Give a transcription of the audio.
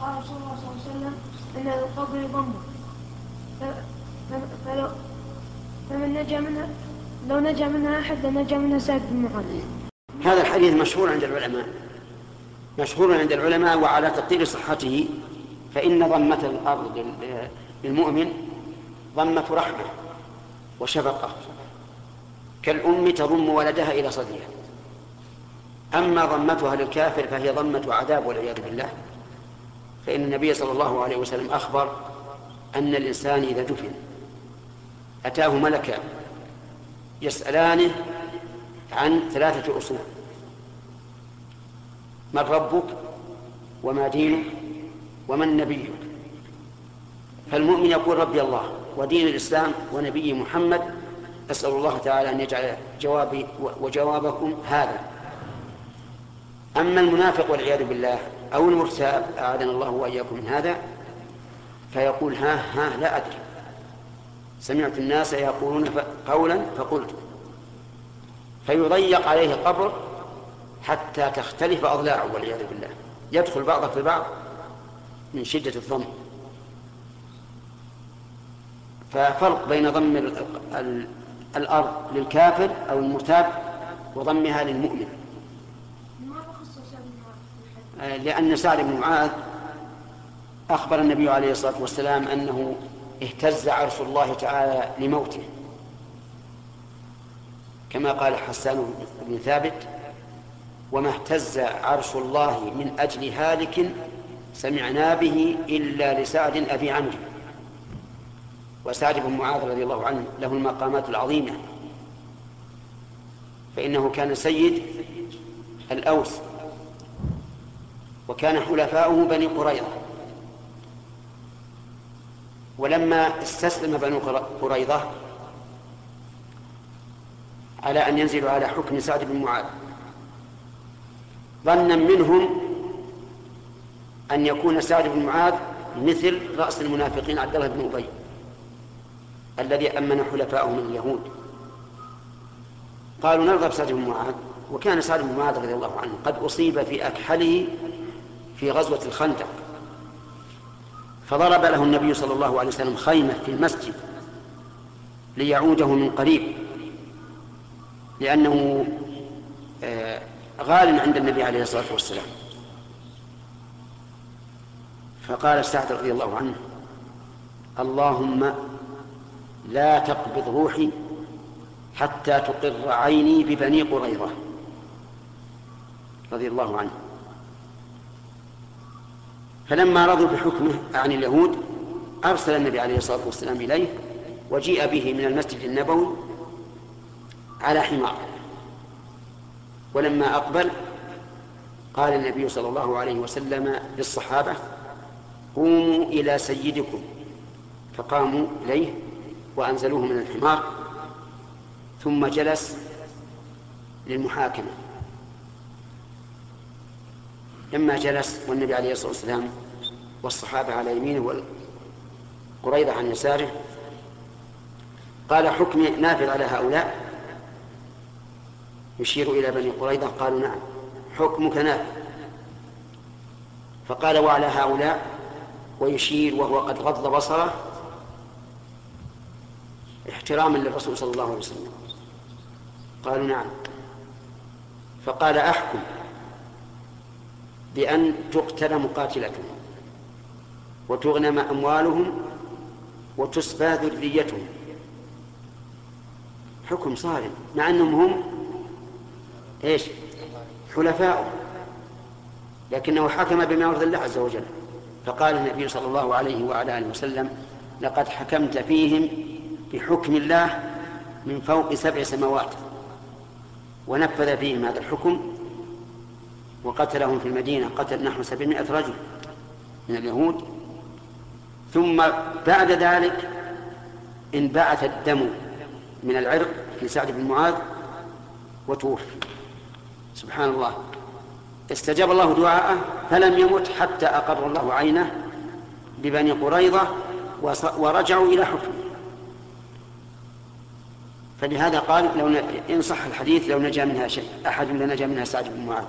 قال صلى الله عليه وسلم إن القبر ضمه فلو فمن نجا منها لو نجا منها أحد لنجا منها سعد بن معاذ. هذا الحديث مشهور عند العلماء. مشهور عند العلماء وعلى تقدير صحته. فإن ضمة الأرض للمؤمن ضمة رحمة وشفقة. كالأم تضم ولدها إلى صدرها. أما ضمتها للكافر فهي ضمة عذاب والعياذ بالله. فإن النبي صلى الله عليه وسلم أخبر أن الإنسان إذا دفن أتاه ملكان يسألانه عن ثلاثة أصول من ربك وما دينك ومن نبيك. فالمؤمن يقول ربي الله ودين الإسلام ونبي محمد أسأل الله تعالى أن يجعل جوابي وجوابكم هذا. أما المنافق والعياذ بالله أو المرتاب أعاذنا الله وإياكم من هذا فيقول ها ها لا أدري. سمعت الناس يقولون قولا فقلت. فيضيق عليه قبر حتى تختلف أضلاعه والعياذ بالله. يدخل بعضه في بعض من شدة الضم. ففرق بين ضم الأرض للكافر أو المرتاب وضمها للمؤمن. لأن سعد بن معاذ أخبر النبي عليه الصلاة والسلام أنه اهتز عرش الله تعالى لموته. كما قال حسان بن ثابت وما اهتز عرش الله من أجل هالك سمعنا به إلا لسعد أبي عمرو. وسعد بن معاذ رضي الله عنه له المقامات العظيمة. فإنه كان سيد الأوس. وكان حلفاؤه بني قريظة. ولما استسلم بنو قريظة على أن ينزلوا على حكم سعد بن معاذ ظنا منهم أن يكون سعد بن معاذ مثل رأس المنافقين عبد الله بن أبي الذي أمن حلفاءه من اليهود. قالوا نرضى بسعد بن معاذ وكان سعد بن معاذ رضي الله عنه قد أصيب في أكحله في غزوة الخندق. فضرب له النبي صلى الله عليه وسلم خيمة في المسجد ليعوده من قريب لأنه آه، غال عند النبي عليه الصلاة والسلام. فقال سعد رضي الله عنه اللهم لا تقبض روحي حتى تقر عيني ببني قريظة. رضي الله عنه. فلما رضوا بحكمه عن اليهود أرسل النبي عليه الصلاة والسلام إليه وجيء به من المسجد النبوي على حمار. ولما أقبل قال النبي صلى الله عليه وسلم للصحابة قوموا إلى سيدكم. فقاموا إليه وأنزلوه من الحمار ثم جلس للمحاكمة. لما جلس والنبي عليه الصلاة والسلام والصحابة على يمينه وقريضة عن يساره قال حكم نافذ على هؤلاء؟ يشير إلى بني قريظة قالوا نعم حكمك نافذ. فقال وعلى هؤلاء ويشير وهو قد غض بصره احتراما للرسول صلى الله عليه وسلم. قالوا نعم. فقال أحكم. بأن تقتل مقاتلتهم وتغنم أموالهم وتسبى ذريتهم. حكم صارم مع أنهم هم إيش؟ حلفاء لكنه حكم بما يرضي الله عز وجل. فقال النبي صلى الله عليه وعلى آله وسلم لقد حكمت فيهم بحكم الله من فوق سبع سماوات. ونفذ فيهم هذا الحكم وقتلهم في المدينة قتل نحو سبعمائة رجل من اليهود. ثم بعد ذلك انبعث الدم من العرق في سعد بن معاذ وتوفي. سبحان الله. استجاب الله دعاءه فلم يمت حتى أقر الله عينه ببني قريظة ورجعوا إلى حكمه. فلهذا قال لو إن صح الحديث لو نجا منها شيء أحد لنجا منها سعد بن معاذ.